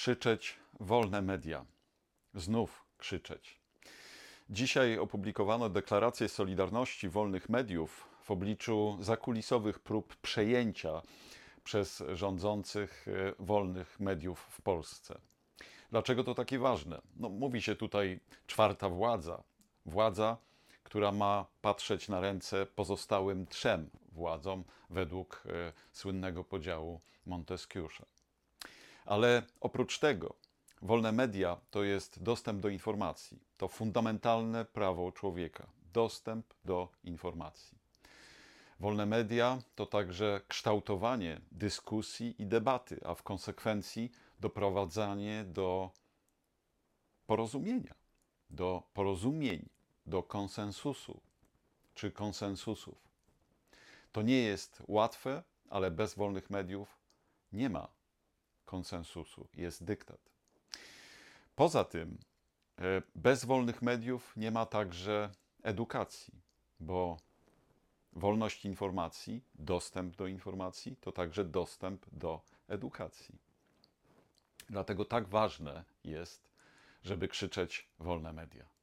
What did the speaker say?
krzyczeć wolne media. Znów krzyczeć. Dzisiaj opublikowano deklarację Solidarności Wolnych Mediów w obliczu zakulisowych prób przejęcia przez rządzących e, wolnych mediów w Polsce. Dlaczego to takie ważne? No, mówi się tutaj czwarta władza. Władza, która ma patrzeć na ręce pozostałym trzem władzom według e, słynnego podziału Monteskiusza. Ale oprócz tego, wolne media to jest dostęp do informacji. To fundamentalne prawo człowieka dostęp do informacji. Wolne media to także kształtowanie dyskusji i debaty, a w konsekwencji doprowadzanie do porozumienia, do porozumień, do konsensusu czy konsensusów. To nie jest łatwe, ale bez wolnych mediów nie ma konsensusu, jest dyktat. Poza tym, e, bez wolnych mediów nie ma także edukacji, bo wolność informacji, dostęp do informacji to także dostęp do edukacji. Dlatego tak ważne jest, żeby krzyczeć wolne media.